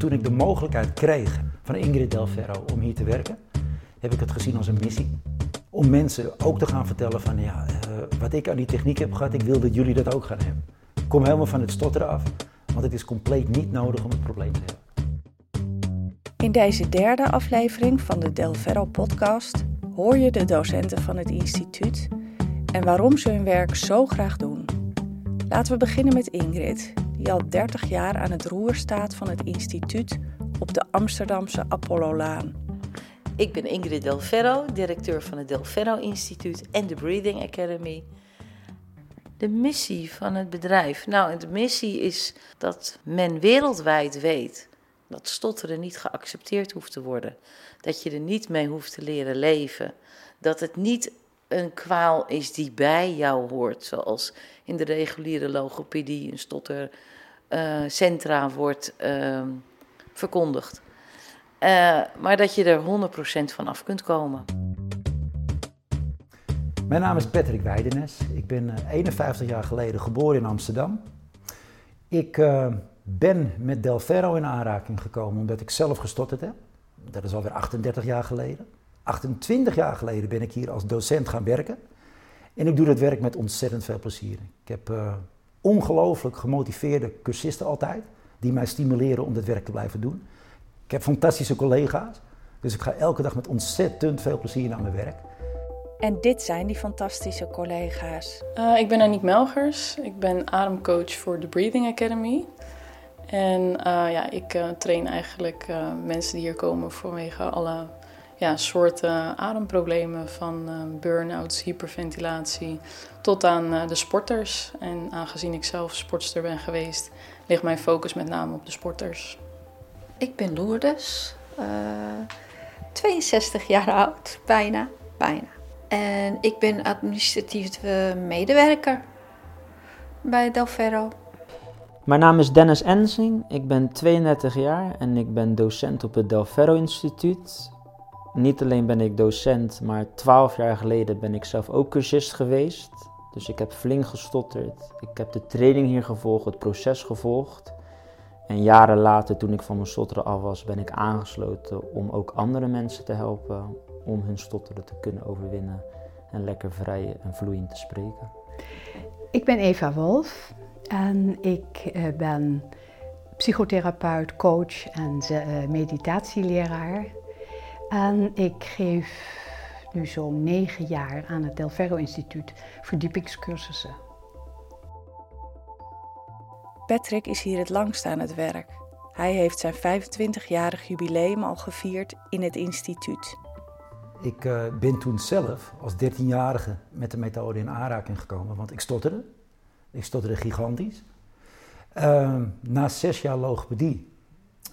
Toen ik de mogelijkheid kreeg van Ingrid Del Ferro om hier te werken, heb ik het gezien als een missie. Om mensen ook te gaan vertellen van ja, uh, wat ik aan die techniek heb gehad, ik wil dat jullie dat ook gaan hebben. Ik kom helemaal van het stotteren af, want het is compleet niet nodig om het probleem te hebben. In deze derde aflevering van de Del Ferro podcast hoor je de docenten van het instituut en waarom ze hun werk zo graag doen. Laten we beginnen met Ingrid, die al 30 jaar aan het roer staat van het instituut op de Amsterdamse Apollo-laan. Ik ben Ingrid Del Ferro, directeur van het Del Ferro Instituut en de Breathing Academy. De missie van het bedrijf. Nou, de missie is dat men wereldwijd weet dat stotteren niet geaccepteerd hoeft te worden. Dat je er niet mee hoeft te leren leven. Dat het niet een kwaal is die bij jou hoort, zoals in de reguliere logopedie een stottercentra uh, wordt uh, verkondigd. Uh, maar dat je er 100% van af kunt komen. Mijn naam is Patrick Weidenes. Ik ben 51 jaar geleden geboren in Amsterdam. Ik ben met Del Ferro in aanraking gekomen omdat ik zelf gestotterd heb. Dat is alweer 38 jaar geleden. 28 jaar geleden ben ik hier als docent gaan werken. En ik doe dat werk met ontzettend veel plezier. Ik heb uh, ongelooflijk gemotiveerde cursisten altijd, die mij stimuleren om dit werk te blijven doen. Ik heb fantastische collega's, dus ik ga elke dag met ontzettend veel plezier naar mijn werk. En dit zijn die fantastische collega's. Uh, ik ben Aniek Melgers, ik ben ademcoach voor de Breathing Academy. En uh, ja, ik uh, train eigenlijk uh, mensen die hier komen vanwege alle ja, soorten ademproblemen. Van burn-outs, hyperventilatie tot aan de sporters. En aangezien ik zelf sportster ben geweest, ligt mijn focus met name op de sporters. Ik ben Lourdes, 62 jaar oud, bijna, bijna. En ik ben administratieve medewerker bij Delferro. Mijn naam is Dennis Ensing, ik ben 32 jaar en ik ben docent op het Del Ferro Instituut. Niet alleen ben ik docent, maar 12 jaar geleden ben ik zelf ook cursist geweest. Dus ik heb flink gestotterd. Ik heb de training hier gevolgd, het proces gevolgd. En jaren later, toen ik van mijn stotteren af was, ben ik aangesloten om ook andere mensen te helpen om hun stotteren te kunnen overwinnen en lekker vrij en vloeiend te spreken. Ik ben Eva Wolf. En ik uh, ben psychotherapeut, coach en uh, meditatieleraar. En ik geef nu zo'n negen jaar aan het Del Ferro Instituut verdiepingscursussen. Patrick is hier het langst aan het werk. Hij heeft zijn 25-jarig jubileum al gevierd in het instituut. Ik uh, ben toen zelf als 13-jarige met de methode in aanraking gekomen, want ik stotterde. Ik stotterde gigantisch. Uh, na zes jaar logopedie,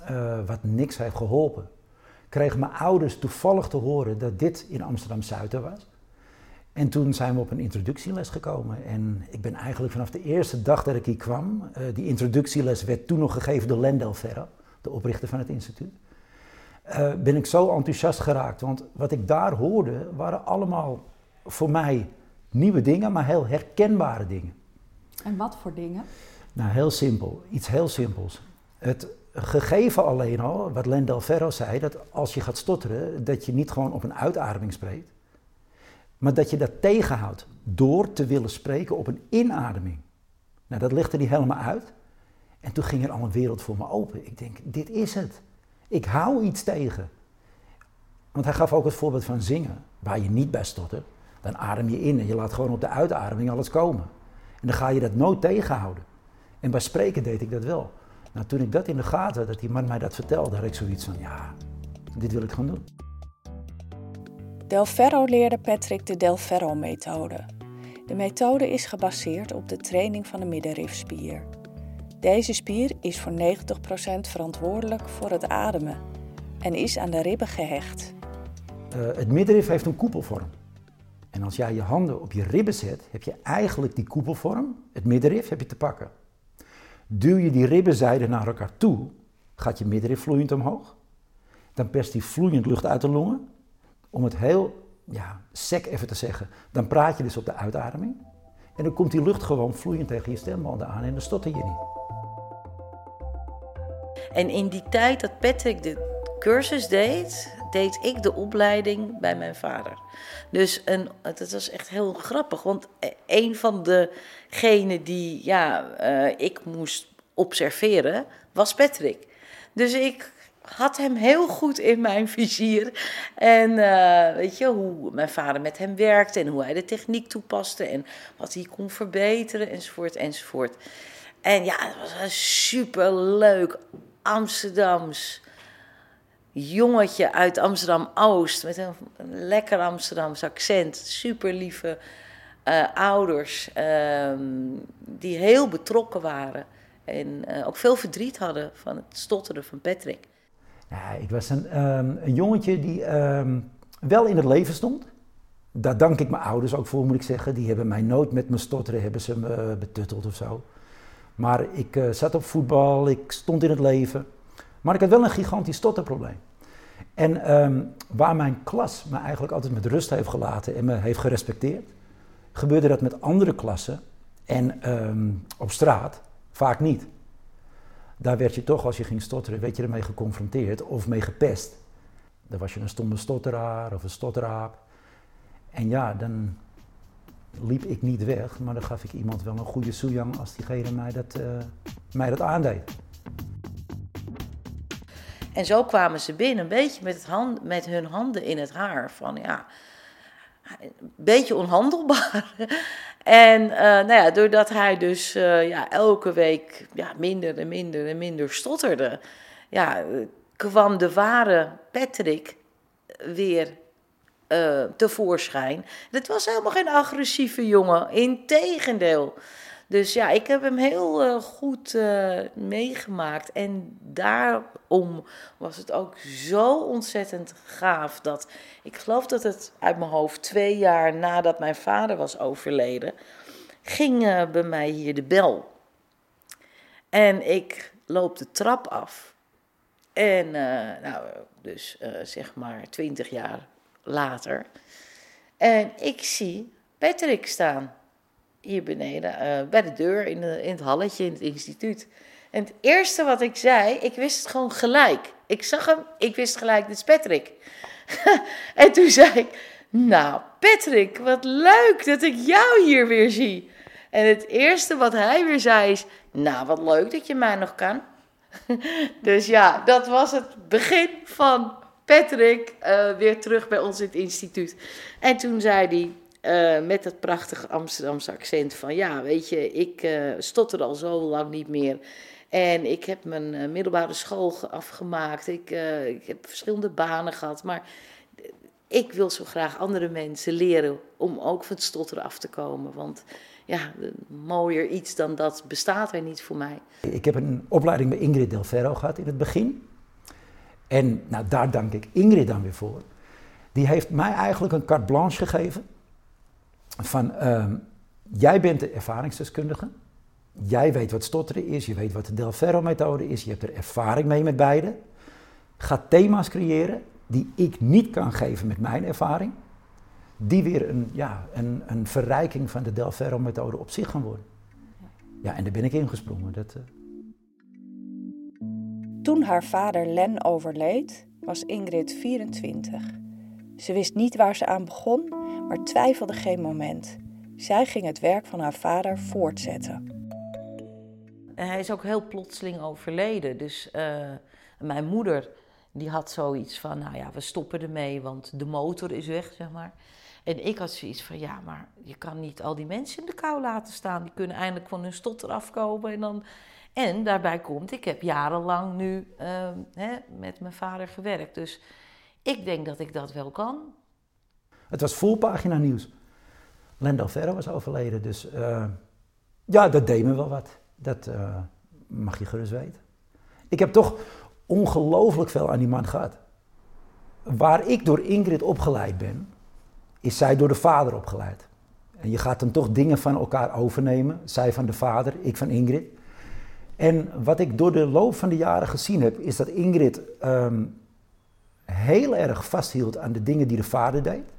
uh, wat niks heeft geholpen, kregen mijn ouders toevallig te horen dat dit in Amsterdam-Zuid was. En toen zijn we op een introductieles gekomen. En ik ben eigenlijk vanaf de eerste dag dat ik hier kwam, uh, die introductieles werd toen nog gegeven door Lendel Ferro, de oprichter van het instituut. Uh, ben ik zo enthousiast geraakt. Want wat ik daar hoorde, waren allemaal voor mij nieuwe dingen, maar heel herkenbare dingen. En wat voor dingen? Nou, heel simpel. Iets heel simpels. Het gegeven alleen al, wat Len Del Ferro zei, dat als je gaat stotteren, dat je niet gewoon op een uitademing spreekt, maar dat je dat tegenhoudt door te willen spreken op een inademing. Nou, dat legde hij helemaal uit. En toen ging er al een wereld voor me open. Ik denk, dit is het. Ik hou iets tegen. Want hij gaf ook het voorbeeld van zingen, waar je niet bij stottert. Dan adem je in en je laat gewoon op de uitademing alles komen. En dan ga je dat nooit tegenhouden. En bij spreken deed ik dat wel. Nou, toen ik dat in de gaten, dat die man mij dat vertelde, had ik zoiets van, ja, dit wil ik gaan doen. Del Ferro leerde Patrick de Del Ferro-methode. De methode is gebaseerd op de training van de middenrifspier. Deze spier is voor 90% verantwoordelijk voor het ademen en is aan de ribben gehecht. Uh, het middenrif heeft een koepelvorm. En als jij je handen op je ribben zet, heb je eigenlijk die koepelvorm, het middenrif, heb je te pakken. Duw je die ribbenzijden naar elkaar toe, gaat je middenrif vloeiend omhoog. Dan perst die vloeiend lucht uit de longen. Om het heel ja, sec even te zeggen, dan praat je dus op de uitademing. En dan komt die lucht gewoon vloeiend tegen je stembanden aan en dan stotter je niet. En in die tijd dat Patrick de cursus deed, deed ik de opleiding bij mijn vader. Dus een, het was echt heel grappig, want een van degenen die ja, uh, ik moest observeren was Patrick. Dus ik had hem heel goed in mijn vizier. En uh, weet je, hoe mijn vader met hem werkte en hoe hij de techniek toepaste en wat hij kon verbeteren enzovoort enzovoort. En ja, het was een superleuk Amsterdams jongetje uit Amsterdam-Oost met een, lekker Amsterdams accent. Super lieve uh, ouders uh, die heel betrokken waren en uh, ook veel verdriet hadden van het stotteren van Patrick. Ja, ik was een, um, een jongetje die um, wel in het leven stond. Daar dank ik mijn ouders ook voor, moet ik zeggen. Die hebben mij nooit met mijn stotteren hebben ze me betutteld of zo. Maar ik uh, zat op voetbal, ik stond in het leven. Maar ik had wel een gigantisch stotterprobleem. En um, waar mijn klas me eigenlijk altijd met rust heeft gelaten en me heeft gerespecteerd, gebeurde dat met andere klassen en um, op straat vaak niet. Daar werd je toch, als je ging stotteren, werd je ermee geconfronteerd of mee gepest. Dan was je een stomme stotteraar of een stotteraap. En ja, dan liep ik niet weg, maar dan gaf ik iemand wel een goede soejang als diegene mij dat, uh, mij dat aandeed. En zo kwamen ze binnen, een beetje met, met hun handen in het haar. Van ja, een beetje onhandelbaar. en uh, nou ja, doordat hij dus uh, ja, elke week ja, minder en minder en minder stotterde, ja, kwam de ware Patrick weer uh, tevoorschijn. Het was helemaal geen agressieve jongen, integendeel. Dus ja, ik heb hem heel uh, goed uh, meegemaakt. En daarom was het ook zo ontzettend gaaf dat ik geloof dat het uit mijn hoofd twee jaar nadat mijn vader was overleden, ging uh, bij mij hier de bel. En ik loop de trap af. En nou, dus zeg maar twintig jaar later. En ik zie Patrick staan hier beneden, uh, bij de deur in, de, in het halletje in het instituut. En het eerste wat ik zei, ik wist het gewoon gelijk. Ik zag hem, ik wist gelijk, dit is Patrick. en toen zei ik, nou Patrick, wat leuk dat ik jou hier weer zie. En het eerste wat hij weer zei is, nou wat leuk dat je mij nog kan. dus ja, dat was het begin van Patrick uh, weer terug bij ons in het instituut. En toen zei hij, uh, met dat prachtige Amsterdamse accent van ja, weet je, ik uh, stotter al zo lang niet meer. En ik heb mijn uh, middelbare school afgemaakt. Ik, ik, heb verschillende banen gehad. Maar ik wil zo graag andere mensen leren om ook van het stotteren af te komen. Want ja, mooier iets dan dat bestaat er niet voor mij. Ik heb een opleiding bij Ingrid Del Ferro gehad in het begin. En nou, daar dank ik Ingrid dan weer voor. Die heeft mij eigenlijk een carte blanche gegeven van uh, jij bent de ervaringsdeskundige. Jij weet wat stotteren is, je weet wat de Del Ferro-methode is, je hebt er ervaring mee met beide. Ga thema's creëren die ik niet kan geven met mijn ervaring, die weer een, ja, een, een verrijking van de Del Ferro-methode op zich gaan worden. Ja, en daar ben ik ingesprongen. Dat, uh... Toen haar vader Len overleed, was Ingrid 24. Ze wist niet waar ze aan begon maar twijfelde geen moment. Zij ging het werk van haar vader voortzetten. En hij is ook heel plotseling overleden. Dus uh, mijn moeder die had zoiets van, nou ja, we stoppen ermee, want de motor is weg, zeg maar. En ik had zoiets van, ja, maar je kan niet al die mensen in de kou laten staan. Die kunnen eindelijk van hun stotter afkomen. En, dan... en daarbij komt, ik heb jarenlang nu uh, hè, met mijn vader gewerkt. Dus ik denk dat ik dat wel kan. Het was voorpagina nieuws. Lendal Ferro was overleden, dus uh, ja, dat deed me wel wat. Dat uh, mag je gerust weten. Ik heb toch ongelooflijk veel aan die man gehad. Waar ik door Ingrid opgeleid ben, is zij door de vader opgeleid. En je gaat dan toch dingen van elkaar overnemen. Zij van de vader, ik van Ingrid. En wat ik door de loop van de jaren gezien heb, is dat Ingrid um, heel erg vasthield aan de dingen die de vader deed.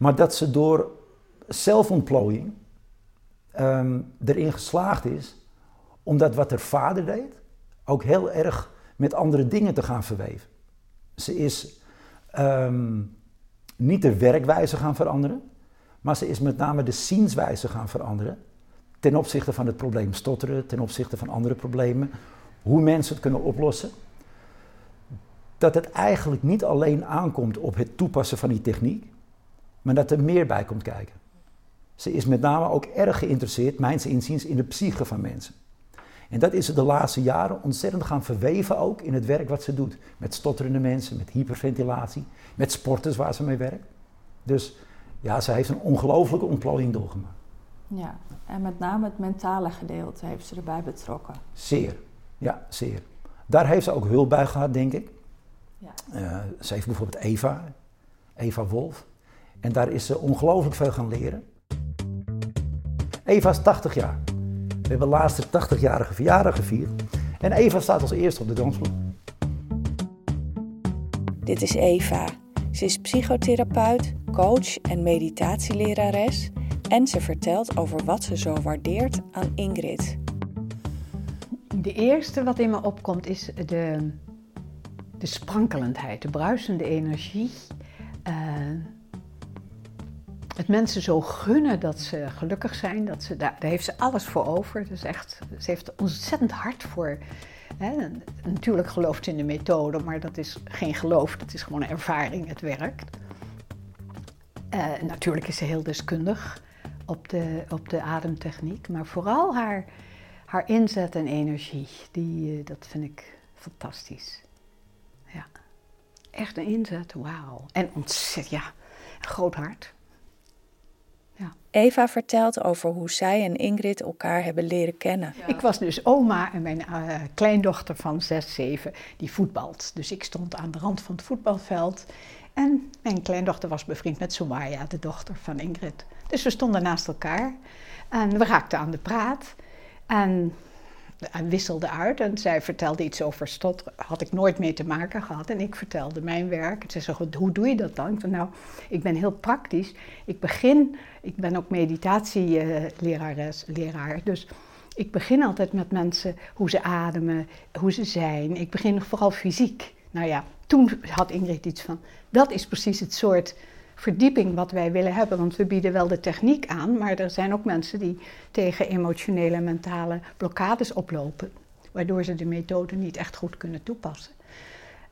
Maar dat ze door zelfontplooiing um, erin geslaagd is, omdat wat haar vader deed, ook heel erg met andere dingen te gaan verweven. Ze is ehm, niet de werkwijze gaan veranderen, maar ze is met name de zienswijze gaan veranderen. Ten opzichte van het probleem stotteren, ten opzichte van andere problemen, hoe mensen het kunnen oplossen. Dat het eigenlijk niet alleen aankomt op het toepassen van die techniek, maar dat er meer bij komt kijken. Ze is met name ook erg geïnteresseerd, mijns inziens, in de psyche van mensen. En dat is ze de laatste jaren ontzettend gaan verweven ook in het werk wat ze doet. Met stotterende mensen, met hyperventilatie, met sporters waar ze mee werkt. Dus ja, ze heeft een ongelooflijke ontplooiing doorgemaakt. Ja, en met name het mentale gedeelte heeft ze erbij betrokken. Zeer, ja, zeer. Daar heeft ze ook hulp bij gehad, denk ik. Ja. Uh, ze heeft bijvoorbeeld Eva, Eva Wolf. En daar is ze ongelooflijk veel gaan leren. Eva is 80 jaar. We hebben laatst de 80-jarige verjaardag gevierd. En Eva staat als eerste op de dansvloer. Dit is Eva. Ze is psychotherapeut, coach en meditatielerares. En ze vertelt over wat ze zo waardeert aan Ingrid. De eerste wat in me opkomt is de, de sprankelendheid, de bruisende energie. Uh, het mensen zo gunnen dat ze gelukkig zijn, dat ze, daar, heeft ze alles voor over. Dus echt, ze heeft ontzettend hard voor. Hè. Natuurlijk gelooft ze in de methode, maar dat is geen geloof, dat is gewoon ervaring, het werkt. Uh, natuurlijk is ze heel deskundig op de, op de ademtechniek, maar vooral haar, haar inzet en energie, die, uh, dat vind ik fantastisch. Ja, echt een inzet, wauw. En ontzettend, ja, groot hart. Ja. Eva vertelt over hoe zij en Ingrid elkaar hebben leren kennen. Ja. Ik was dus oma en mijn uh, kleindochter van 6, 7, die voetbalt. Dus ik stond aan de rand van het voetbalveld. En mijn kleindochter was bevriend met Sumaya, de dochter van Ingrid. Dus we stonden naast elkaar en we raakten aan de praat. En en wisselde uit. En zij vertelde iets over stot. Had ik nooit mee te maken gehad. En ik vertelde mijn werk. En ze zei, hoe doe je dat dan? Ik zei, nou, ik ben heel praktisch. Ik begin, ik ben ook meditatielerares, leraar. Dus ik begin altijd met mensen hoe ze ademen, hoe ze zijn. Ik begin vooral fysiek. Nou ja, toen had Ingrid iets van, dat is precies het soort verdieping wat wij willen hebben. Want we bieden wel de techniek aan, maar er zijn ook mensen die tegen emotionele en mentale blokkades oplopen. Waardoor ze de methode niet echt goed kunnen toepassen.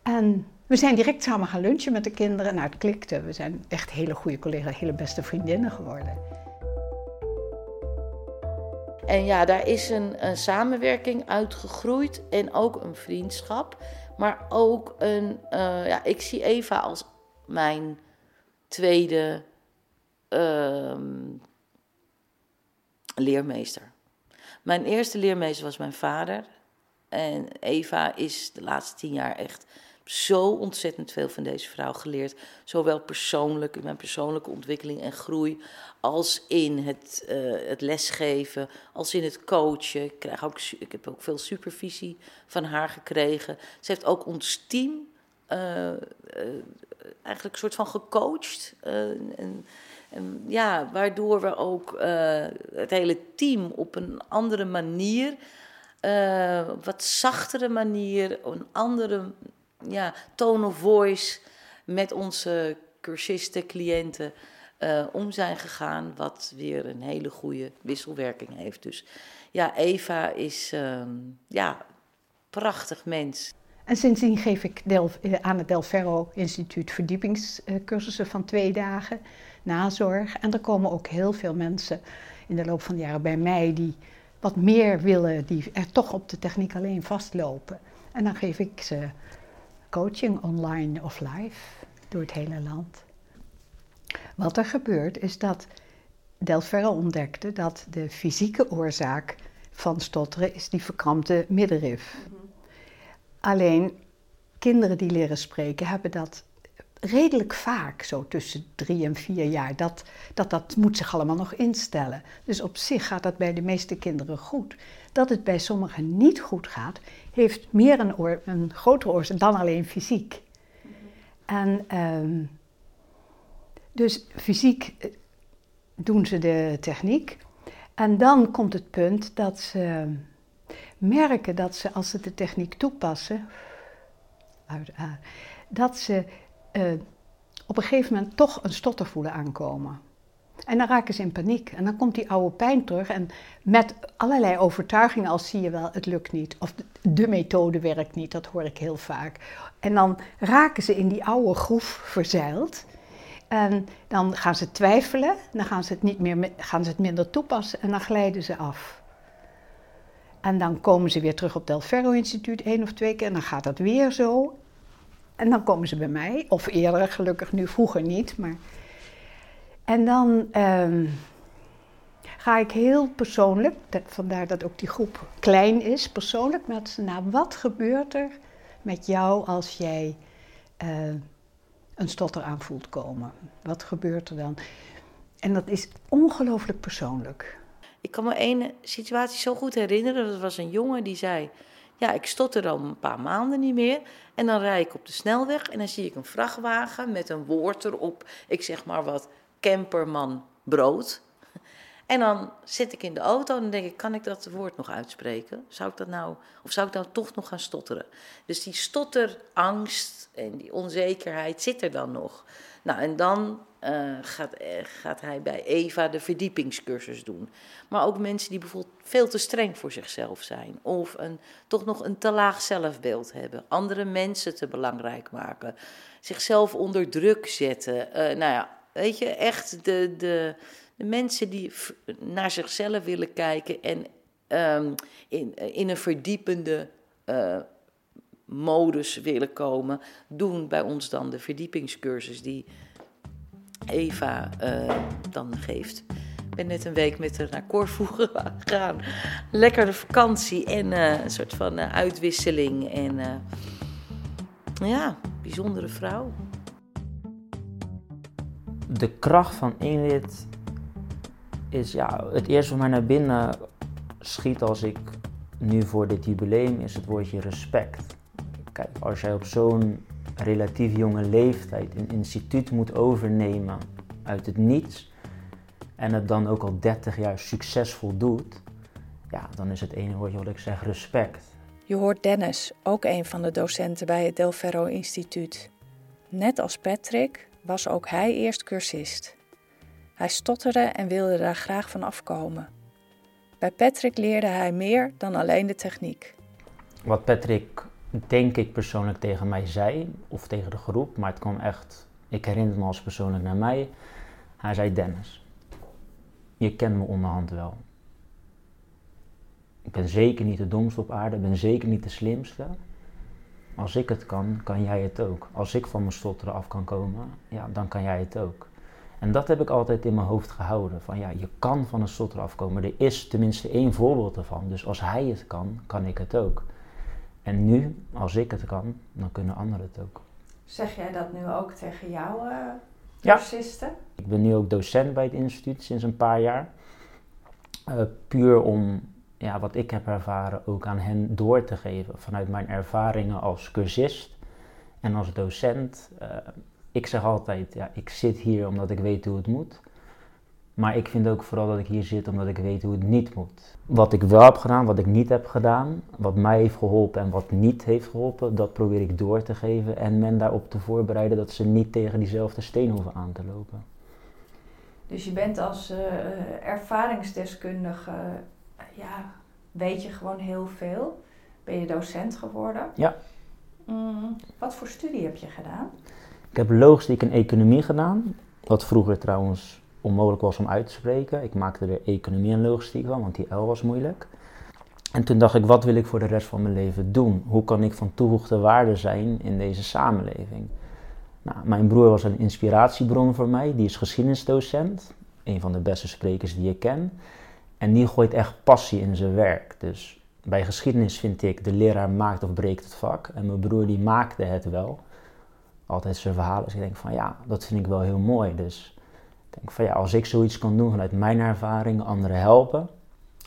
En we zijn direct samen gaan lunchen met de kinderen. Nou, het klikte. We zijn echt hele goede collega's, hele beste vriendinnen geworden. En ja, daar is een, een samenwerking uitgegroeid en ook een vriendschap. Maar ook een, uh, ja, ik zie Eva als mijn tweede uh, leermeester. Mijn eerste leermeester was mijn vader. En Eva is de laatste tien jaar echt zo ontzettend veel van deze vrouw geleerd. Zowel persoonlijk, in mijn persoonlijke ontwikkeling en groei, als in het, uh, het lesgeven, als in het coachen. Ik, krijg ook, ik heb ook veel supervisie van haar gekregen. Ze heeft ook ons team uh, uh, eigenlijk een soort van gecoacht. Uh, en, en, ja, waardoor we ook het hele team op een andere manier, op wat zachtere manier, een andere ja, tone of voice met onze cursisten, cliënten om zijn gegaan. Wat weer een hele goede wisselwerking heeft. Dus ja, Eva is ehm, ja, prachtig mens. En sindsdien geef ik Del, aan het Del Ferro Instituut verdiepingscursussen van twee dagen, nazorg. En er komen ook heel veel mensen in de loop van de jaren bij mij die wat meer willen, die er toch op de techniek alleen vastlopen. En dan geef ik ze coaching online of live door het hele land. Wat er gebeurt is dat Del Ferro ontdekte dat de fysieke oorzaak van stotteren is die verkrampte middenrif. Alleen kinderen die leren spreken hebben dat redelijk vaak, zo tussen drie en vier jaar. Dat, dat, dat moet zich allemaal nog instellen. Dus op zich gaat dat bij de meeste kinderen goed. Dat het bij sommigen niet goed gaat, heeft meer een, oor, een grotere oorzaak dan alleen fysiek. En um, dus fysiek eh, doen ze de techniek. En dan komt het punt dat ze merken dat ze, als ze de techniek toepassen, dat ze uh, op een gegeven moment toch een stotter voelen aankomen. En dan raken ze in paniek. En dan komt die oude pijn terug. En met allerlei overtuigingen als zie je wel, het lukt niet. Of de methode werkt niet, dat hoor ik heel vaak. En dan raken ze in die oude groef verzeild. En dan gaan ze twijfelen, dan gaan ze het, niet meer, gaan ze het minder toepassen en dan glijden ze af. En dan komen ze weer terug op het Del Ferro Instituut één of twee keer en dan gaat dat weer zo. En dan komen ze bij mij, of eerder, gelukkig nu, vroeger niet. Maar... En dan ehm, ga ik heel persoonlijk, dat, vandaar dat ook die groep klein is, persoonlijk met ze naar wat gebeurt er met jou als jij uh, een stotter aan voelt komen? Wat gebeurt er dan? En dat is ongelooflijk persoonlijk. Ik kan me één situatie zo goed herinneren. Dat was een jongen die zei: Ja, ik stotter al een paar maanden niet meer. En dan rijd ik op de snelweg en dan zie ik een vrachtwagen met een woord erop. Ik zeg maar wat: camperman brood. En dan zit ik in de auto en dan denk ik, kan ik dat woord nog uitspreken? Zou ik dat nou, of zou ik nou toch nog gaan stotteren? Dus die stotterangst en die onzekerheid zit er dan nog. Nou, en dan uh, gaat, uh, gaat hij bij Eva de verdiepingscursus doen. Maar ook mensen die bijvoorbeeld veel te streng voor zichzelf zijn. Of een, toch nog een te laag zelfbeeld hebben. Andere mensen te belangrijk maken. Zichzelf onder druk zetten. Uh, nou ja, weet je, echt de, de, de mensen die naar zichzelf willen kijken en um, in, in een verdiepende modus willen komen, doen bij ons dan de verdiepingscursus die Eva uh, dan geeft. Ik ben net een week met haar naar Corfu gegaan. Lekker de vakantie en uh, een soort van uitwisseling. En ja, bijzondere vrouw. De kracht van Ingrid is ja, het eerste wat mij naar binnen schiet als ik nu voor dit jubileum is het woordje respect. Kijk, als jij op zo'n relatief jonge leeftijd een instituut moet overnemen uit het niets en het dan ook al 30 jaar succesvol doet, ja, dan is het ene woordje wat ik zeg respect. Je hoort Dennis, ook een van de docenten bij het Del Ferro Instituut. Net als Patrick was ook hij eerst cursist. Hij stotterde en wilde daar graag van afkomen. Bij Patrick leerde hij meer dan alleen de techniek. Wat Patrick, denk ik persoonlijk, tegen mij zei, of tegen de groep, maar het kwam echt, ik herinner me als persoonlijk naar mij. Hij zei: Dennis, je kent me onderhand wel. Ik ben zeker niet de domste op aarde, ik ben zeker niet de slimste. Als ik het kan, kan jij het ook. Als ik van mijn stotteren af kan komen, ja, dan kan jij het ook. En dat heb ik altijd in mijn hoofd gehouden. Van ja, je kan van een stotter afkomen. Er is tenminste één voorbeeld ervan. Dus als hij het kan, kan ik het ook. En nu, als ik het kan, dan kunnen anderen het ook. Zeg jij dat nu ook tegen jouw uh, cursisten? Ja. Ik ben nu ook docent bij het instituut sinds een paar jaar. Uh, puur om ja, wat ik heb ervaren ook aan hen door te geven. Vanuit mijn ervaringen als cursist en als docent. Uh, ik zeg altijd, ja, ik zit hier omdat ik weet hoe het moet. Maar ik vind ook vooral dat ik hier zit omdat ik weet hoe het niet moet. Wat ik wel heb gedaan, wat ik niet heb gedaan, wat mij heeft geholpen en wat niet heeft geholpen, dat probeer ik door te geven en men daarop te voorbereiden dat ze niet tegen diezelfde steen hoeven aan te lopen. Dus je bent als uh, ervaringsdeskundige, uh, ja, weet je gewoon heel veel. Ben je docent geworden? Ja. Mm, wat voor studie heb je gedaan? Ik heb logistiek en economie gedaan, wat vroeger trouwens onmogelijk was om uit te spreken. Ik maakte er economie en logistiek van, want die L was moeilijk. En toen dacht ik, wat wil ik voor de rest van mijn leven doen? Hoe kan ik van toegevoegde waarde zijn in deze samenleving? Nou, mijn broer was een inspiratiebron voor mij, die is geschiedenisdocent, een van de beste sprekers die ik ken. En die gooit echt passie in zijn werk. Dus bij geschiedenis vind ik, de leraar maakt of breekt het vak. En mijn broer die maakte het wel altijd zijn verhalen. Dus ik denk van ja, dat vind ik wel heel mooi. Dus denk van ja, als ik zoiets kan doen vanuit mijn ervaring, anderen helpen.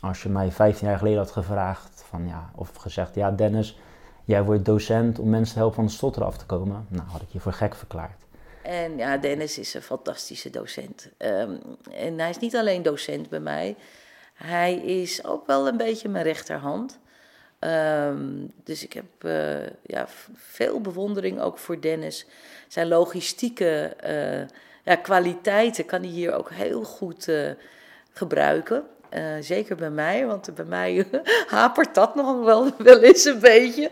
Als je mij 15 jaar geleden had gevraagd van ja, of gezegd ja Dennis, jij wordt docent om mensen te helpen van de stotter af te komen. Nou, had ik je voor gek verklaard. En ja, Dennis is een fantastische docent. Um, en hij is niet alleen docent bij mij. Hij is ook wel een beetje mijn rechterhand. Ehm, dus ik heb uh, ja, veel bewondering ook voor Dennis. Zijn logistieke uh, ja, kwaliteiten kan hij hier ook heel goed uh, gebruiken. zeker bij mij, want bij mij hapert dat nog wel, wel eens een beetje.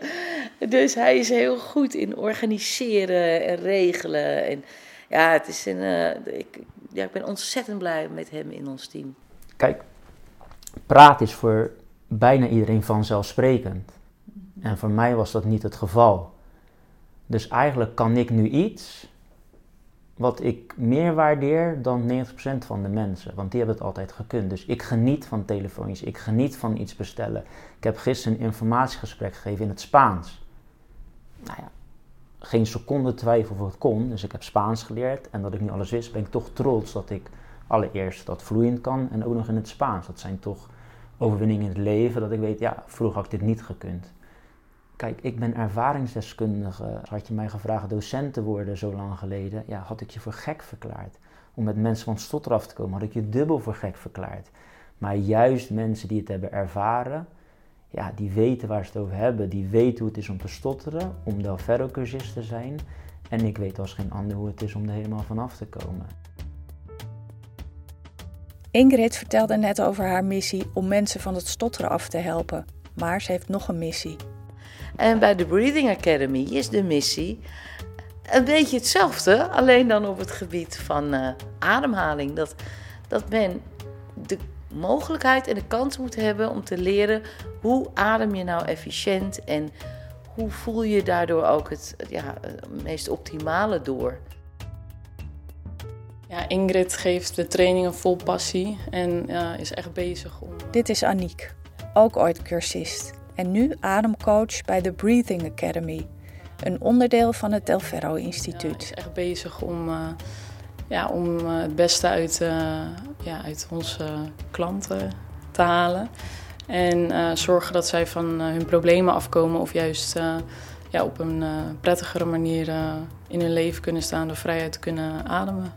Dus hij is heel goed in organiseren en regelen. En ja, het is een, ik, ja, ik ben ontzettend blij met hem in ons team. Kijk, praat is voor bijna iedereen vanzelfsprekend. En voor mij was dat niet het geval. Dus eigenlijk kan ik nu iets wat ik meer waardeer dan 90% van de mensen. Want die hebben het altijd gekund. Dus ik geniet van telefoontjes, ik geniet van iets bestellen. Ik heb gisteren een informatiegesprek gegeven in het Spaans. Nou ja, geen seconde twijfel of het kon. Dus ik heb Spaans geleerd en dat ik nu alles wist, ben ik toch trots dat ik allereerst dat vloeiend kan en ook nog in het Spaans. Dat zijn toch overwinningen in het leven dat ik weet, ja, vroeger had ik dit niet gekund. Kijk, ik ben ervaringsdeskundige. Had je mij gevraagd docent te worden zo lang geleden, ja, had ik je voor gek verklaard. Om met mensen van stotter af te komen, had ik je dubbel voor gek verklaard. Maar juist mensen die het hebben ervaren, ja, die weten waar ze het over hebben. Die weten hoe het is om te stotteren, om Del Ferro-cursist te zijn. En ik weet als geen ander hoe het is om er helemaal vanaf te komen. Ingrid vertelde net over haar missie om mensen van het stotteren af te helpen. Maar ze heeft nog een missie. En bij de Breathing Academy is de missie een beetje hetzelfde, alleen dan op het gebied van uh, ademhaling. Dat, dat men de mogelijkheid en de kans moet hebben om te leren hoe adem je nou efficiënt en hoe voel je daardoor ook het, ja, het meest optimale door. Ja, Ingrid geeft de trainingen vol passie en is echt bezig om. Dit is Aniek, ook ooit cursist en nu ademcoach bij de Breathing Academy, een onderdeel van het Delferro Instituut. Ja, is echt bezig om, uh, ja, om uh, het beste uit, uh, ja, uit onze klanten te halen. En zorgen dat zij van hun problemen afkomen of juist ja, op een prettigere manier in hun leven kunnen staan door vrijheid te kunnen ademen.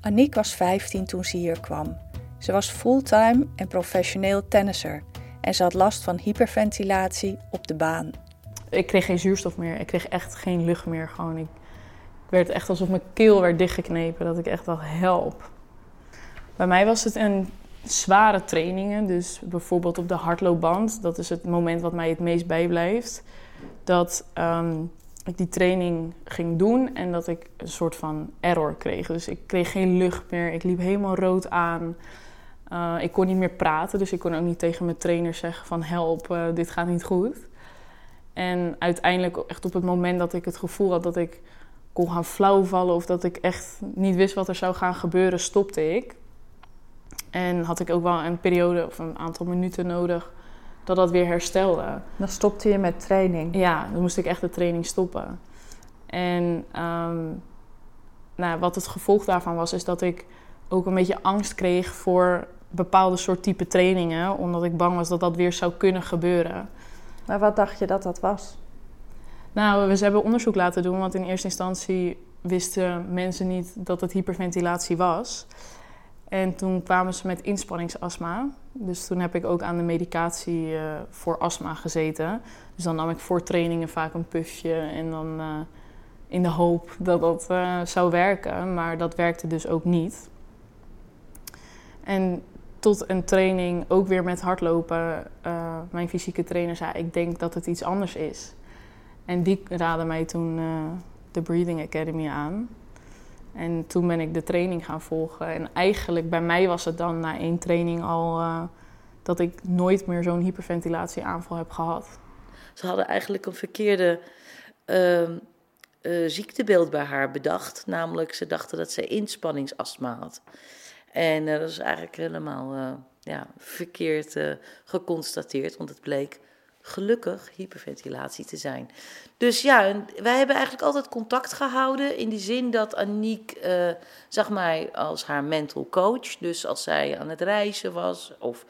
Aniek was 15 toen ze hier kwam. Ze was fulltime en professioneel tennisser en ze had last van hyperventilatie op de baan. Ik kreeg geen zuurstof meer, ik kreeg echt geen lucht meer. Gewoon, ik, werd echt alsof mijn keel werd dichtgeknepen, dat ik echt dacht, help. Bij mij was het een zware trainingen, dus bijvoorbeeld op de hardloopband. Dat is het moment wat mij het meest bijblijft. Dat ehm, ik die training ging doen en dat ik een soort van error kreeg. Dus ik kreeg geen lucht meer, ik liep helemaal rood aan. Uh, ik kon niet meer praten, dus ik kon ook niet tegen mijn trainer zeggen van help, uh, dit gaat niet goed. En uiteindelijk, echt op het moment dat ik het gevoel had dat ik kon gaan flauwvallen of dat ik echt niet wist wat er zou gaan gebeuren, stopte ik. En had ik ook wel een periode of een aantal minuten nodig dat dat weer herstelde. Dan stopte je met training? Ja, dan moest ik echt de training stoppen. En um, nou, wat het gevolg daarvan was, is dat ik ook een beetje angst kreeg voor bepaalde soort type trainingen, omdat ik bang was dat dat weer zou kunnen gebeuren. Maar wat dacht je dat dat was? Nou, we hebben onderzoek laten doen, want in eerste instantie wisten mensen niet dat het hyperventilatie was. En toen kwamen ze met inspanningsastma. Dus toen heb ik ook aan de medicatie uh, voor astma gezeten. Dus dan nam ik voor trainingen vaak een puffje en dan uh, in de hoop dat dat uh, zou werken. Maar dat werkte dus ook niet. En tot een training, ook weer met hardlopen, uh, mijn fysieke trainer zei: Ik denk dat het iets anders is. En die raadde mij toen uh, de Breathing Academy aan. En toen ben ik de training gaan volgen. En eigenlijk bij mij was het dan na één training al uh, dat ik nooit meer zo'n hyperventilatieaanval heb gehad. Ze hadden eigenlijk een verkeerde uh, ziektebeeld bij haar bedacht. Namelijk, ze dachten dat ze inspanningsastma had. En uh, dat is eigenlijk helemaal uh, ja, verkeerd uh, geconstateerd, want het bleek gelukkig hyperventilatie te zijn. Dus ja, wij hebben eigenlijk altijd contact gehouden in die zin dat Aniek zag mij als haar mental coach. Dus als zij aan het reizen was of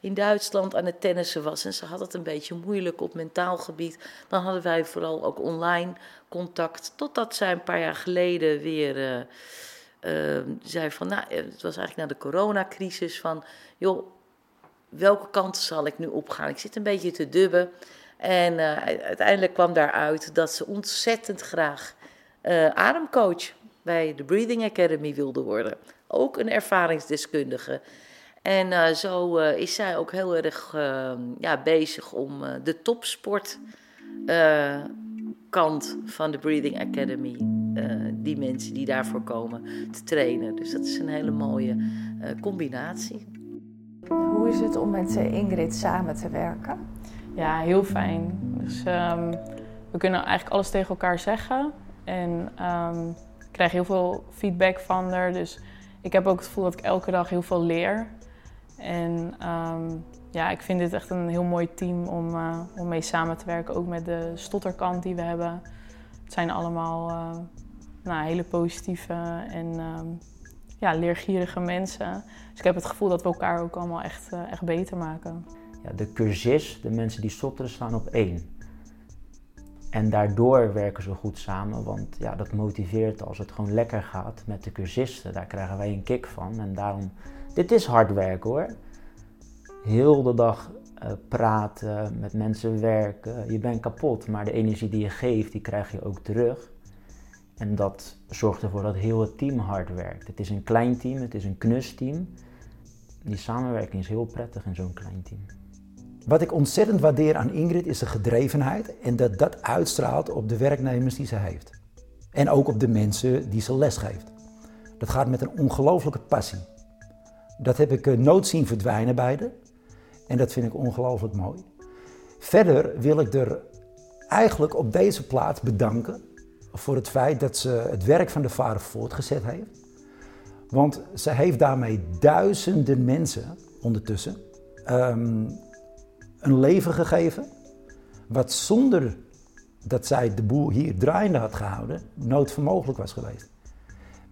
in Duitsland aan het tennissen was en ze had het een beetje moeilijk op mentaal gebied, dan hadden wij vooral ook online contact. Totdat zij een paar jaar geleden weer uh, zei van, nou, het was eigenlijk na de coronacrisis van, joh, welke kant zal ik nu opgaan? Ik zit een beetje te dubben. En eh, uiteindelijk kwam daaruit dat ze ontzettend graag uh, ademcoach bij de Breathing Academy wilde worden. Ook een ervaringsdeskundige. En uh, zo is zij ook heel erg ehm, ja, bezig om de topsport kant van de Breathing Academy, die mensen die daarvoor komen, te trainen. Dus dat is een hele mooie combinatie. Hoe is het om met Ingrid samen te werken? Ja, heel fijn. Dus um, we kunnen eigenlijk alles tegen elkaar zeggen. En um, ik krijg heel veel feedback van haar. Dus ik heb ook het gevoel dat ik elke dag heel veel leer. En um, ja, ik vind dit echt een heel mooi team om, uh, om mee samen te werken. Ook met de stotterkant die we hebben. Het zijn allemaal uh, nou, hele positieve en ja, leergierige mensen. Dus ik heb het gevoel dat we elkaar ook allemaal echt, uh, echt beter maken ja, de cursist, de mensen die stotteren, staan op één. En daardoor werken ze goed samen, want ja, dat motiveert als het gewoon lekker gaat met de cursisten. Daar krijgen wij een kick van. En daarom, dit is hard werken hoor. Heel de dag uh, praten, met mensen werken. Je bent kapot, maar de energie die je geeft, die krijg je ook terug. En dat zorgt ervoor dat heel het team hard werkt. Het is een klein team, het is een knus team. Die samenwerking is heel prettig in zo'n klein team. Wat ik ontzettend waardeer aan Ingrid is de gedrevenheid en dat dat uitstraalt op de werknemers die ze heeft. En ook op de mensen die ze lesgeeft. Dat gaat met een ongelooflijke passie. Dat heb ik eh, nooit zien verdwijnen bij de. En dat vind ik ongelooflijk mooi. Verder wil ik er eigenlijk op deze plaats bedanken voor het feit dat ze het werk van de vader voortgezet heeft. Want ze heeft daarmee duizenden mensen ondertussen um, een leven gegeven, wat zonder dat zij de boel hier draaiende had gehouden, nooit mogelijk was geweest.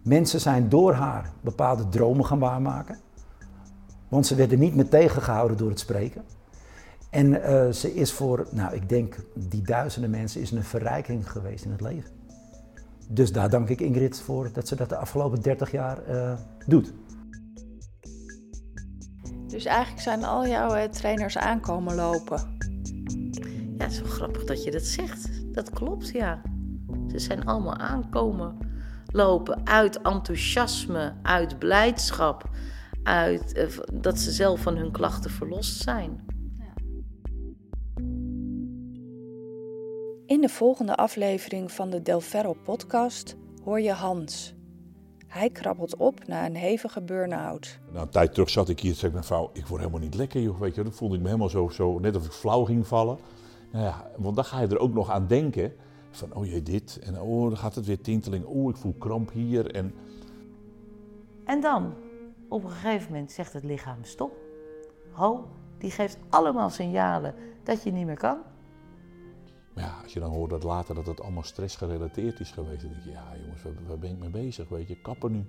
Mensen zijn door haar bepaalde dromen gaan waarmaken, want ze werden niet meer tegengehouden door het spreken. En uh, ze is voor, nou ik denk die duizenden mensen, is een verrijking geweest in het leven. Dus daar dank ik Ingrid voor dat ze dat de afgelopen 30 jaar uh, doet. Dus eigenlijk zijn al jouw eh, trainers aankomen lopen. Ja, het is wel grappig dat je dat zegt. Dat klopt, ja. Ze zijn allemaal aankomen lopen uit enthousiasme, uit blijdschap, uit uh, dat ze zelf van hun klachten verlost zijn. In de volgende aflevering van de Del Ferro podcast hoor je Hans. Hij krabbelt op na een hevige burn-out. Nou, een tijd terug zat ik hier en zei ik mijn vrouw, ik word helemaal niet lekker joh. Weet je, dan voelde ik me helemaal zo, zo net of ik flauw ging vallen. Nou ja, want dan ga je er ook nog aan denken. Van, oh jee, dit. En oh, dan gaat het weer tinteling. Oh, ik voel kramp hier. En, en dan, op een gegeven moment zegt het lichaam stop. Ho, die geeft allemaal signalen dat je niet meer kan. Maar ja, als je dan hoort dat later dat het allemaal stressgerelateerd is geweest, dan denk je, ja jongens, waar, waar ben ik mee bezig? Weet je, kappen nu.